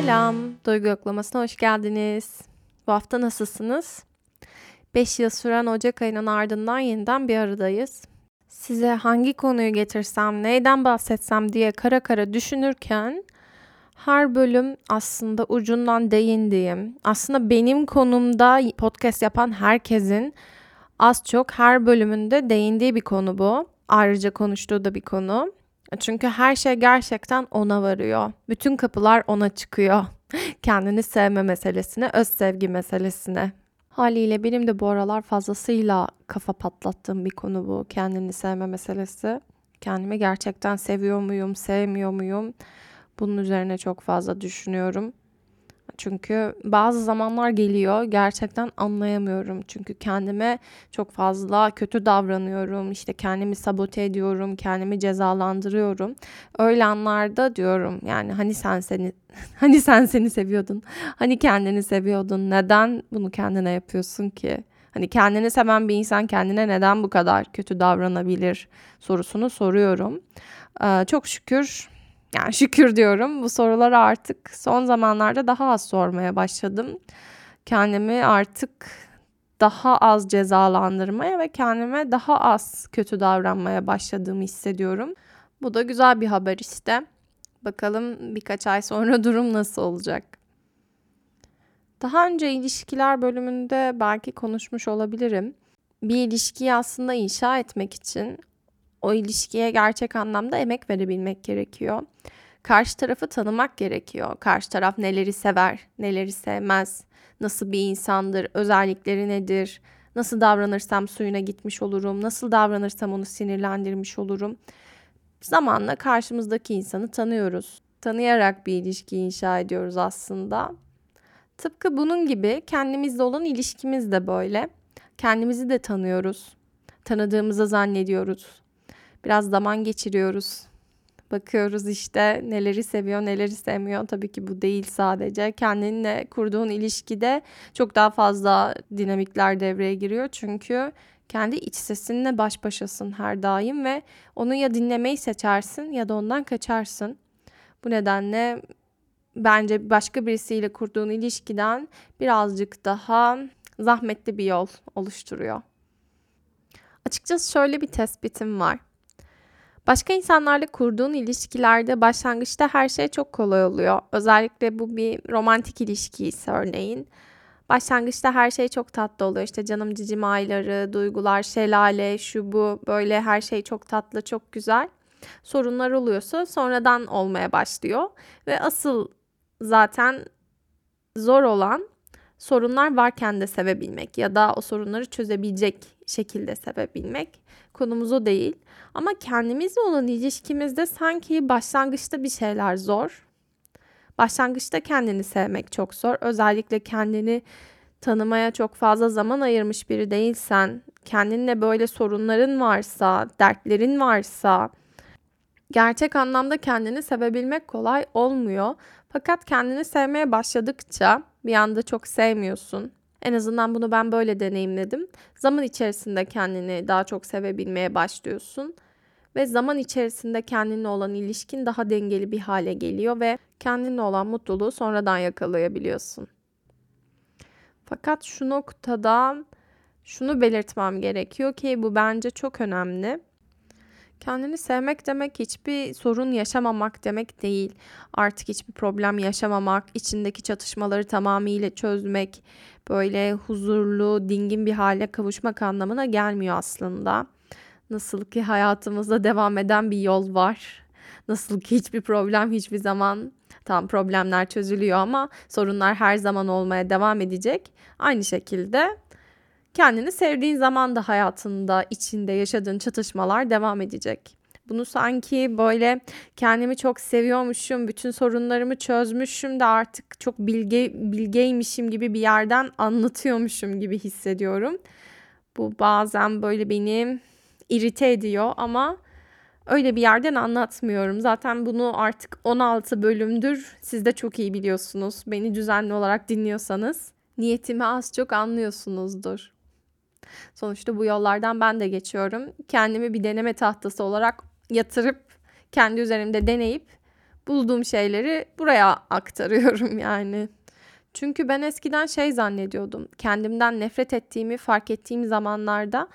Selam, Duygu Yoklaması'na hoş geldiniz. Bu hafta nasılsınız? 5 yıl süren Ocak ayının ardından yeniden bir aradayız. Size hangi konuyu getirsem, neyden bahsetsem diye kara kara düşünürken her bölüm aslında ucundan değindiğim, aslında benim konumda podcast yapan herkesin az çok her bölümünde değindiği bir konu bu. Ayrıca konuştuğu da bir konu. Çünkü her şey gerçekten ona varıyor. Bütün kapılar ona çıkıyor. Kendini sevme meselesine, öz sevgi meselesine. Haliyle benim de bu aralar fazlasıyla kafa patlattığım bir konu bu kendini sevme meselesi. Kendimi gerçekten seviyor muyum, sevmiyor muyum? Bunun üzerine çok fazla düşünüyorum. Çünkü bazı zamanlar geliyor gerçekten anlayamıyorum. Çünkü kendime çok fazla kötü davranıyorum. İşte kendimi sabote ediyorum, kendimi cezalandırıyorum. Öyle anlarda diyorum yani hani sen seni hani sen seni seviyordun. Hani kendini seviyordun. Neden bunu kendine yapıyorsun ki? Hani kendini seven bir insan kendine neden bu kadar kötü davranabilir sorusunu soruyorum. Ee, çok şükür yani şükür diyorum bu soruları artık son zamanlarda daha az sormaya başladım. Kendimi artık daha az cezalandırmaya ve kendime daha az kötü davranmaya başladığımı hissediyorum. Bu da güzel bir haber işte. Bakalım birkaç ay sonra durum nasıl olacak. Daha önce ilişkiler bölümünde belki konuşmuş olabilirim. Bir ilişkiyi aslında inşa etmek için o ilişkiye gerçek anlamda emek verebilmek gerekiyor. Karşı tarafı tanımak gerekiyor. Karşı taraf neleri sever, neleri sevmez, nasıl bir insandır, özellikleri nedir, nasıl davranırsam suyuna gitmiş olurum, nasıl davranırsam onu sinirlendirmiş olurum. Zamanla karşımızdaki insanı tanıyoruz. Tanıyarak bir ilişki inşa ediyoruz aslında. Tıpkı bunun gibi kendimizle olan ilişkimiz de böyle. Kendimizi de tanıyoruz. Tanıdığımızı zannediyoruz. Biraz zaman geçiriyoruz. Bakıyoruz işte neleri seviyor, neleri sevmiyor. Tabii ki bu değil sadece. Kendinle kurduğun ilişkide çok daha fazla dinamikler devreye giriyor. Çünkü kendi iç sesinle baş başasın her daim ve onu ya dinlemeyi seçersin ya da ondan kaçarsın. Bu nedenle bence başka birisiyle kurduğun ilişkiden birazcık daha zahmetli bir yol oluşturuyor. Açıkçası şöyle bir tespitim var. Başka insanlarla kurduğun ilişkilerde başlangıçta her şey çok kolay oluyor. Özellikle bu bir romantik ilişki ise örneğin. Başlangıçta her şey çok tatlı oluyor. İşte canım cicim ayları, duygular, şelale, şu bu böyle her şey çok tatlı, çok güzel. Sorunlar oluyorsa sonradan olmaya başlıyor. Ve asıl zaten zor olan sorunlar varken de sevebilmek ya da o sorunları çözebilecek şekilde sevebilmek. Konumuz o değil. Ama kendimizle olan ilişkimizde sanki başlangıçta bir şeyler zor. Başlangıçta kendini sevmek çok zor. Özellikle kendini tanımaya çok fazla zaman ayırmış biri değilsen, kendinle böyle sorunların varsa, dertlerin varsa, gerçek anlamda kendini sevebilmek kolay olmuyor. Fakat kendini sevmeye başladıkça bir anda çok sevmiyorsun. En azından bunu ben böyle deneyimledim. Zaman içerisinde kendini daha çok sevebilmeye başlıyorsun ve zaman içerisinde kendinle olan ilişkin daha dengeli bir hale geliyor ve kendinle olan mutluluğu sonradan yakalayabiliyorsun. Fakat şu noktada şunu belirtmem gerekiyor ki bu bence çok önemli. Kendini sevmek demek hiçbir sorun yaşamamak demek değil. Artık hiçbir problem yaşamamak, içindeki çatışmaları tamamıyla çözmek, böyle huzurlu, dingin bir hale kavuşmak anlamına gelmiyor aslında. Nasıl ki hayatımızda devam eden bir yol var. Nasıl ki hiçbir problem hiçbir zaman tam problemler çözülüyor ama sorunlar her zaman olmaya devam edecek. Aynı şekilde kendini sevdiğin zaman da hayatında içinde yaşadığın çatışmalar devam edecek. Bunu sanki böyle kendimi çok seviyormuşum, bütün sorunlarımı çözmüşüm de artık çok bilge bilgeymişim gibi bir yerden anlatıyormuşum gibi hissediyorum. Bu bazen böyle beni irite ediyor ama öyle bir yerden anlatmıyorum. Zaten bunu artık 16 bölümdür siz de çok iyi biliyorsunuz. Beni düzenli olarak dinliyorsanız niyetimi az çok anlıyorsunuzdur. Sonuçta bu yollardan ben de geçiyorum. Kendimi bir deneme tahtası olarak yatırıp kendi üzerimde deneyip bulduğum şeyleri buraya aktarıyorum yani. Çünkü ben eskiden şey zannediyordum. Kendimden nefret ettiğimi fark ettiğim zamanlarda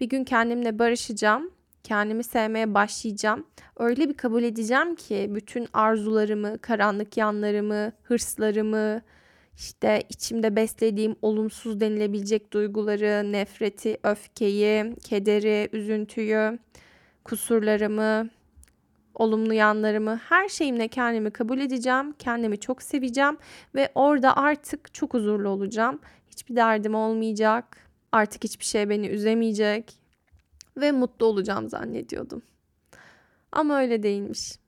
bir gün kendimle barışacağım. Kendimi sevmeye başlayacağım. Öyle bir kabul edeceğim ki bütün arzularımı, karanlık yanlarımı, hırslarımı, işte içimde beslediğim olumsuz denilebilecek duyguları, nefreti, öfkeyi, kederi, üzüntüyü, kusurlarımı, olumlu yanlarımı, her şeyimle kendimi kabul edeceğim, kendimi çok seveceğim ve orada artık çok huzurlu olacağım. Hiçbir derdim olmayacak, artık hiçbir şey beni üzemeyecek ve mutlu olacağım zannediyordum. Ama öyle değilmiş.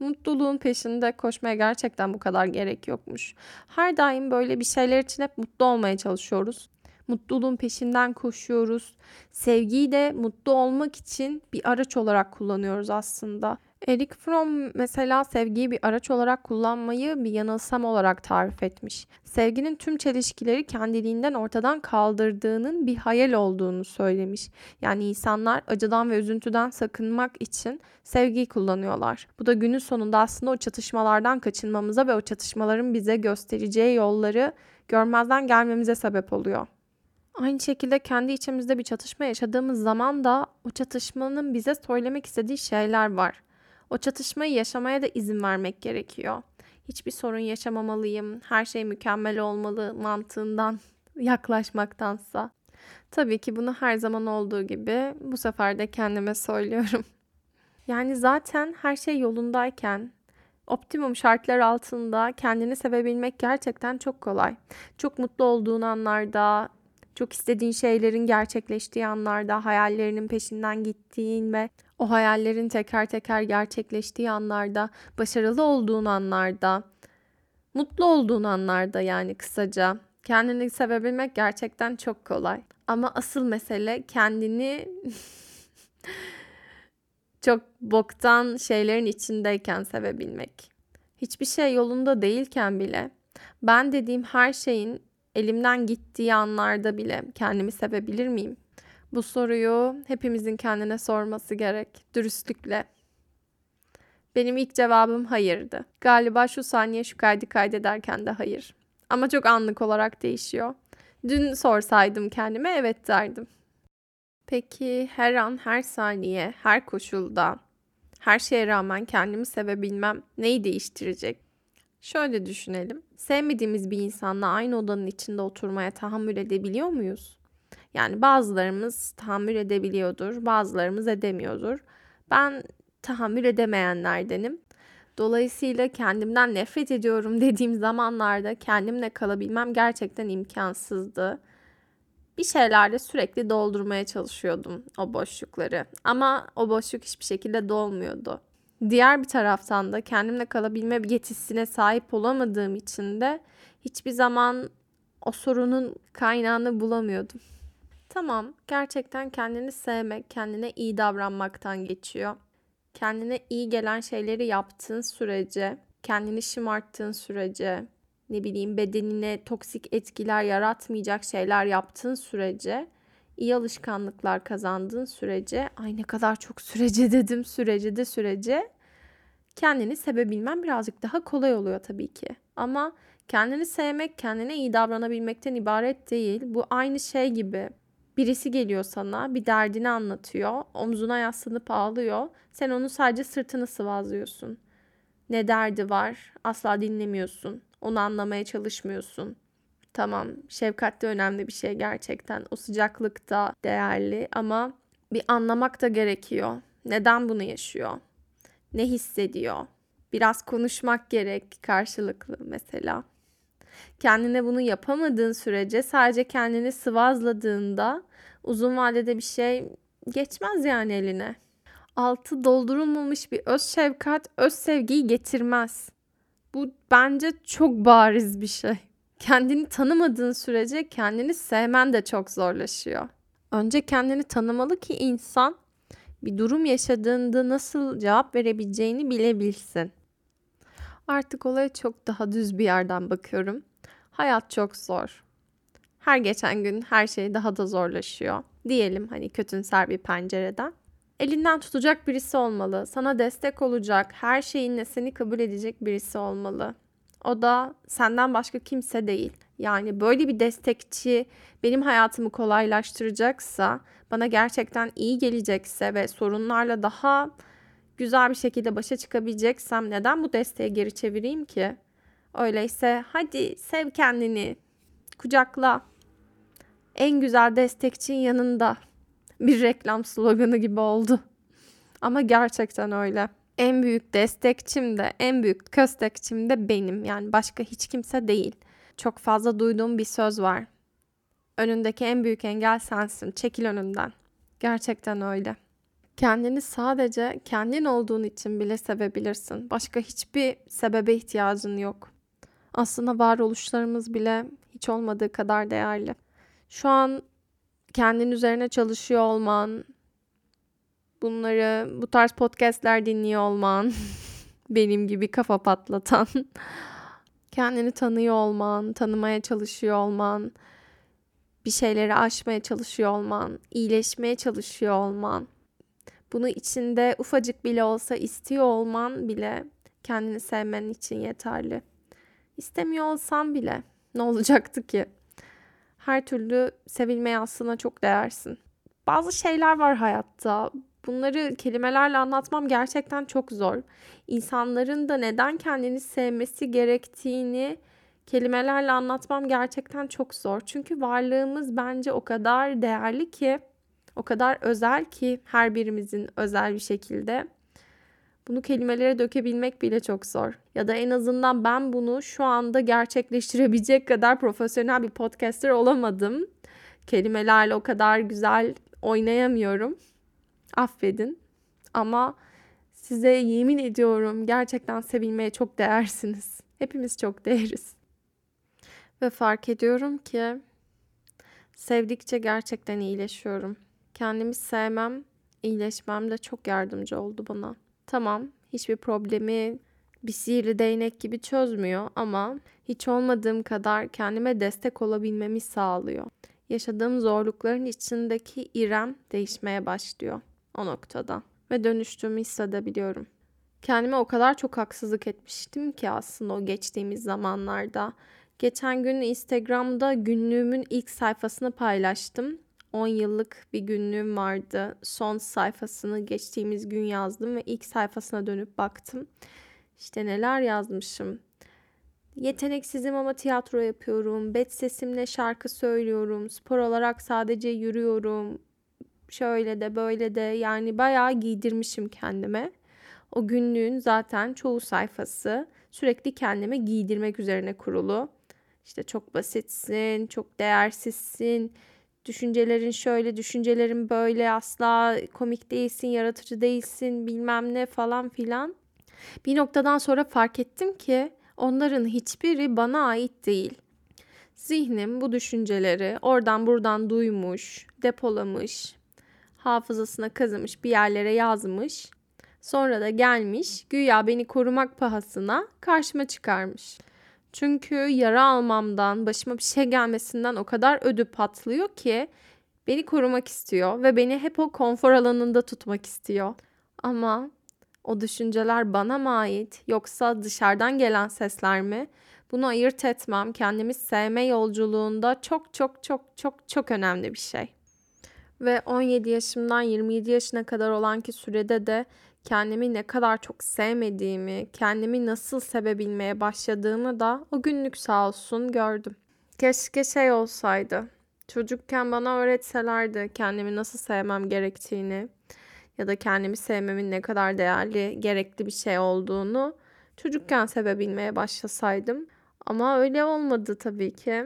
Mutluluğun peşinde koşmaya gerçekten bu kadar gerek yokmuş. Her daim böyle bir şeyler için hep mutlu olmaya çalışıyoruz. Mutluluğun peşinden koşuyoruz. Sevgiyi de mutlu olmak için bir araç olarak kullanıyoruz aslında. Eric Fromm mesela sevgiyi bir araç olarak kullanmayı bir yanılsam olarak tarif etmiş. Sevginin tüm çelişkileri kendiliğinden ortadan kaldırdığının bir hayal olduğunu söylemiş. Yani insanlar acıdan ve üzüntüden sakınmak için sevgiyi kullanıyorlar. Bu da günün sonunda aslında o çatışmalardan kaçınmamıza ve o çatışmaların bize göstereceği yolları görmezden gelmemize sebep oluyor. Aynı şekilde kendi içimizde bir çatışma yaşadığımız zaman da o çatışmanın bize söylemek istediği şeyler var. O çatışmayı yaşamaya da izin vermek gerekiyor. Hiçbir sorun yaşamamalıyım, her şey mükemmel olmalı mantığından yaklaşmaktansa. Tabii ki bunu her zaman olduğu gibi bu sefer de kendime söylüyorum. Yani zaten her şey yolundayken, optimum şartlar altında kendini sevebilmek gerçekten çok kolay. Çok mutlu olduğun anlarda, çok istediğin şeylerin gerçekleştiği anlarda, hayallerinin peşinden gittiğin ve o hayallerin teker teker gerçekleştiği anlarda, başarılı olduğun anlarda, mutlu olduğun anlarda yani kısaca kendini sevebilmek gerçekten çok kolay. Ama asıl mesele kendini çok boktan şeylerin içindeyken sevebilmek. Hiçbir şey yolunda değilken bile ben dediğim her şeyin elimden gittiği anlarda bile kendimi sevebilir miyim? Bu soruyu hepimizin kendine sorması gerek dürüstlükle. Benim ilk cevabım hayırdı. Galiba şu saniye şu kaydı kaydederken de hayır. Ama çok anlık olarak değişiyor. Dün sorsaydım kendime evet derdim. Peki her an, her saniye, her koşulda, her şeye rağmen kendimi sevebilmem neyi değiştirecek? Şöyle düşünelim. Sevmediğimiz bir insanla aynı odanın içinde oturmaya tahammül edebiliyor muyuz? Yani bazılarımız tahammül edebiliyordur, bazılarımız edemiyordur. Ben tahammül edemeyenlerdenim. Dolayısıyla kendimden nefret ediyorum dediğim zamanlarda kendimle kalabilmem gerçekten imkansızdı. Bir şeylerle sürekli doldurmaya çalışıyordum o boşlukları. Ama o boşluk hiçbir şekilde dolmuyordu. Diğer bir taraftan da kendimle kalabilme yetisine sahip olamadığım için de hiçbir zaman o sorunun kaynağını bulamıyordum. Tamam, gerçekten kendini sevmek, kendine iyi davranmaktan geçiyor. Kendine iyi gelen şeyleri yaptığın sürece, kendini şımarttığın sürece, ne bileyim bedenine toksik etkiler yaratmayacak şeyler yaptığın sürece, iyi alışkanlıklar kazandığın sürece, ay ne kadar çok sürece dedim, sürece de sürece kendini sevebilmen birazcık daha kolay oluyor tabii ki. Ama kendini sevmek, kendine iyi davranabilmekten ibaret değil. Bu aynı şey gibi Birisi geliyor sana, bir derdini anlatıyor, omzuna yaslanıp ağlıyor. Sen onu sadece sırtını sıvazlıyorsun. Ne derdi var? Asla dinlemiyorsun. Onu anlamaya çalışmıyorsun. Tamam, şefkat de önemli bir şey gerçekten. O sıcaklık da değerli ama bir anlamak da gerekiyor. Neden bunu yaşıyor? Ne hissediyor? Biraz konuşmak gerek karşılıklı mesela kendine bunu yapamadığın sürece sadece kendini sıvazladığında uzun vadede bir şey geçmez yani eline. Altı doldurulmamış bir öz şefkat öz sevgiyi getirmez. Bu bence çok bariz bir şey. Kendini tanımadığın sürece kendini sevmen de çok zorlaşıyor. Önce kendini tanımalı ki insan bir durum yaşadığında nasıl cevap verebileceğini bilebilsin. Artık olaya çok daha düz bir yerden bakıyorum. Hayat çok zor. Her geçen gün her şey daha da zorlaşıyor. Diyelim hani kötümser bir pencereden. elinden tutacak birisi olmalı. Sana destek olacak, her şeyinle seni kabul edecek birisi olmalı. O da senden başka kimse değil. Yani böyle bir destekçi benim hayatımı kolaylaştıracaksa, bana gerçekten iyi gelecekse ve sorunlarla daha güzel bir şekilde başa çıkabileceksem neden bu desteği geri çevireyim ki? Öyleyse hadi sev kendini, kucakla. En güzel destekçin yanında. Bir reklam sloganı gibi oldu. Ama gerçekten öyle. En büyük destekçim de, en büyük köstekçim de benim. Yani başka hiç kimse değil. Çok fazla duyduğum bir söz var. Önündeki en büyük engel sensin. Çekil önünden. Gerçekten öyle. Kendini sadece kendin olduğun için bile sevebilirsin. Başka hiçbir sebebe ihtiyacın yok. Aslında varoluşlarımız bile hiç olmadığı kadar değerli. Şu an kendin üzerine çalışıyor olman, bunları bu tarz podcastler dinliyor olman, benim gibi kafa patlatan, kendini tanıyor olman, tanımaya çalışıyor olman, bir şeyleri aşmaya çalışıyor olman, iyileşmeye çalışıyor olman, bunu içinde ufacık bile olsa istiyor olman bile kendini sevmen için yeterli. İstemiyor olsan bile ne olacaktı ki? Her türlü sevilmeye aslında çok değersin. Bazı şeyler var hayatta. Bunları kelimelerle anlatmam gerçekten çok zor. İnsanların da neden kendini sevmesi gerektiğini kelimelerle anlatmam gerçekten çok zor. Çünkü varlığımız bence o kadar değerli ki, o kadar özel ki her birimizin özel bir şekilde. Bunu kelimelere dökebilmek bile çok zor. Ya da en azından ben bunu şu anda gerçekleştirebilecek kadar profesyonel bir podcaster olamadım. Kelimelerle o kadar güzel oynayamıyorum. Affedin. Ama size yemin ediyorum gerçekten sevilmeye çok değersiniz. Hepimiz çok değeriz. Ve fark ediyorum ki sevdikçe gerçekten iyileşiyorum. Kendimi sevmem, iyileşmem de çok yardımcı oldu bana. Tamam, hiçbir problemi bir sihirli değnek gibi çözmüyor ama hiç olmadığım kadar kendime destek olabilmemi sağlıyor. Yaşadığım zorlukların içindeki İrem değişmeye başlıyor o noktada ve dönüştüğümü hissedebiliyorum. Kendime o kadar çok haksızlık etmiştim ki aslında o geçtiğimiz zamanlarda. Geçen gün Instagram'da günlüğümün ilk sayfasını paylaştım 10 yıllık bir günlüğüm vardı. Son sayfasını geçtiğimiz gün yazdım ve ilk sayfasına dönüp baktım. İşte neler yazmışım. Yeteneksizim ama tiyatro yapıyorum. Bet sesimle şarkı söylüyorum. Spor olarak sadece yürüyorum. Şöyle de böyle de yani bayağı giydirmişim kendime. O günlüğün zaten çoğu sayfası sürekli kendime giydirmek üzerine kurulu. İşte çok basitsin, çok değersizsin, düşüncelerin şöyle, düşüncelerin böyle, asla komik değilsin, yaratıcı değilsin, bilmem ne falan filan. Bir noktadan sonra fark ettim ki onların hiçbiri bana ait değil. Zihnim bu düşünceleri oradan buradan duymuş, depolamış, hafızasına kazımış, bir yerlere yazmış. Sonra da gelmiş, güya beni korumak pahasına karşıma çıkarmış. Çünkü yara almamdan, başıma bir şey gelmesinden o kadar ödü patlıyor ki beni korumak istiyor ve beni hep o konfor alanında tutmak istiyor. Ama o düşünceler bana mı ait yoksa dışarıdan gelen sesler mi? Bunu ayırt etmem kendimi sevme yolculuğunda çok çok çok çok çok önemli bir şey. Ve 17 yaşımdan 27 yaşına kadar olan ki sürede de kendimi ne kadar çok sevmediğimi, kendimi nasıl sevebilmeye başladığımı da o günlük sağ olsun gördüm. Keşke şey olsaydı. Çocukken bana öğretselerdi kendimi nasıl sevmem gerektiğini ya da kendimi sevmemin ne kadar değerli, gerekli bir şey olduğunu çocukken sevebilmeye başlasaydım. Ama öyle olmadı tabii ki.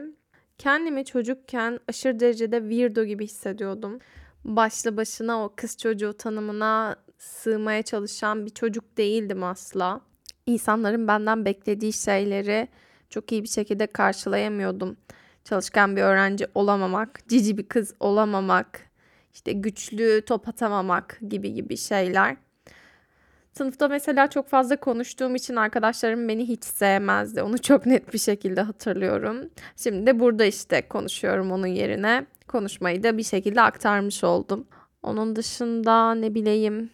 Kendimi çocukken aşırı derecede weirdo gibi hissediyordum. Başlı başına o kız çocuğu tanımına sığmaya çalışan bir çocuk değildim asla. İnsanların benden beklediği şeyleri çok iyi bir şekilde karşılayamıyordum. Çalışkan bir öğrenci olamamak, cici bir kız olamamak, işte güçlü top atamamak gibi gibi şeyler. Sınıfta mesela çok fazla konuştuğum için arkadaşlarım beni hiç sevmezdi. Onu çok net bir şekilde hatırlıyorum. Şimdi de burada işte konuşuyorum onun yerine. Konuşmayı da bir şekilde aktarmış oldum. Onun dışında ne bileyim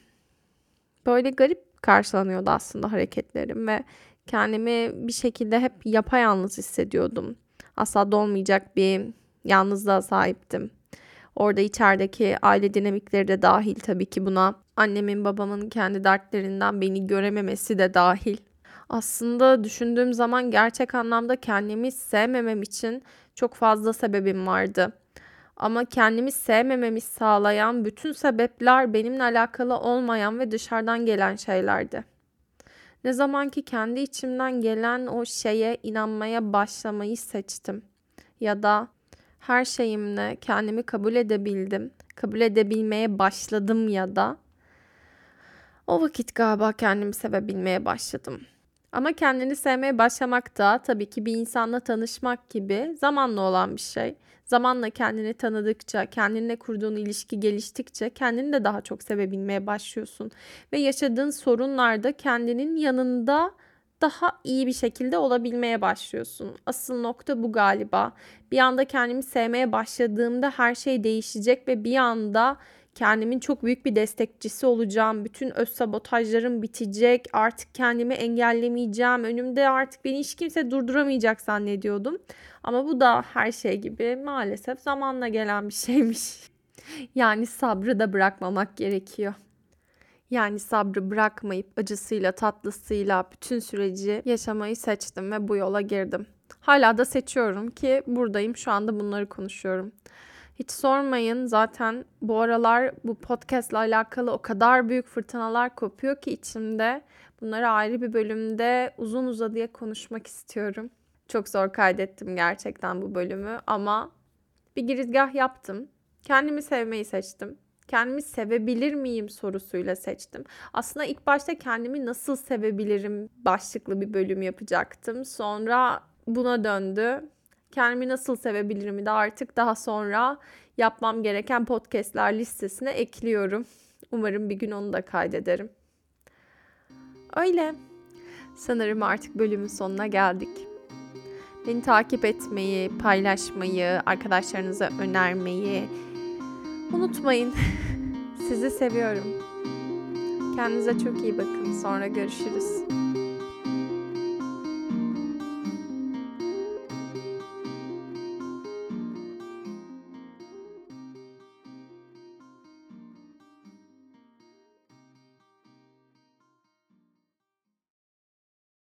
böyle garip karşılanıyordu aslında hareketlerim ve kendimi bir şekilde hep yapayalnız hissediyordum. Asla dolmayacak bir yalnızlığa sahiptim. Orada içerideki aile dinamikleri de dahil tabii ki buna. Annemin babamın kendi dertlerinden beni görememesi de dahil. Aslında düşündüğüm zaman gerçek anlamda kendimi sevmemem için çok fazla sebebim vardı. Ama kendimi sevmememi sağlayan bütün sebepler benimle alakalı olmayan ve dışarıdan gelen şeylerdi. Ne zaman ki kendi içimden gelen o şeye inanmaya başlamayı seçtim ya da her şeyimle kendimi kabul edebildim, kabul edebilmeye başladım ya da o vakit galiba kendimi sevebilmeye başladım. Ama kendini sevmeye başlamak da tabii ki bir insanla tanışmak gibi zamanla olan bir şey. Zamanla kendini tanıdıkça, kendinle kurduğun ilişki geliştikçe kendini de daha çok sevebilmeye başlıyorsun. Ve yaşadığın sorunlarda kendinin yanında daha iyi bir şekilde olabilmeye başlıyorsun. Asıl nokta bu galiba. Bir anda kendimi sevmeye başladığımda her şey değişecek ve bir anda kendimin çok büyük bir destekçisi olacağım. Bütün öz sabotajlarım bitecek. Artık kendimi engellemeyeceğim. Önümde artık beni hiç kimse durduramayacak zannediyordum. Ama bu da her şey gibi maalesef zamanla gelen bir şeymiş. Yani sabrı da bırakmamak gerekiyor. Yani sabrı bırakmayıp acısıyla tatlısıyla bütün süreci yaşamayı seçtim ve bu yola girdim. Hala da seçiyorum ki buradayım şu anda bunları konuşuyorum. Hiç sormayın zaten bu aralar bu podcast ile alakalı o kadar büyük fırtınalar kopuyor ki içimde. Bunları ayrı bir bölümde uzun uzadıya konuşmak istiyorum. Çok zor kaydettim gerçekten bu bölümü ama bir girizgah yaptım. Kendimi sevmeyi seçtim. Kendimi sevebilir miyim sorusuyla seçtim. Aslında ilk başta kendimi nasıl sevebilirim başlıklı bir bölüm yapacaktım. Sonra buna döndü kendimi nasıl sevebilirim de artık daha sonra yapmam gereken podcastler listesine ekliyorum. Umarım bir gün onu da kaydederim. Öyle. Sanırım artık bölümün sonuna geldik. Beni takip etmeyi, paylaşmayı, arkadaşlarınıza önermeyi unutmayın. Sizi seviyorum. Kendinize çok iyi bakın. Sonra görüşürüz.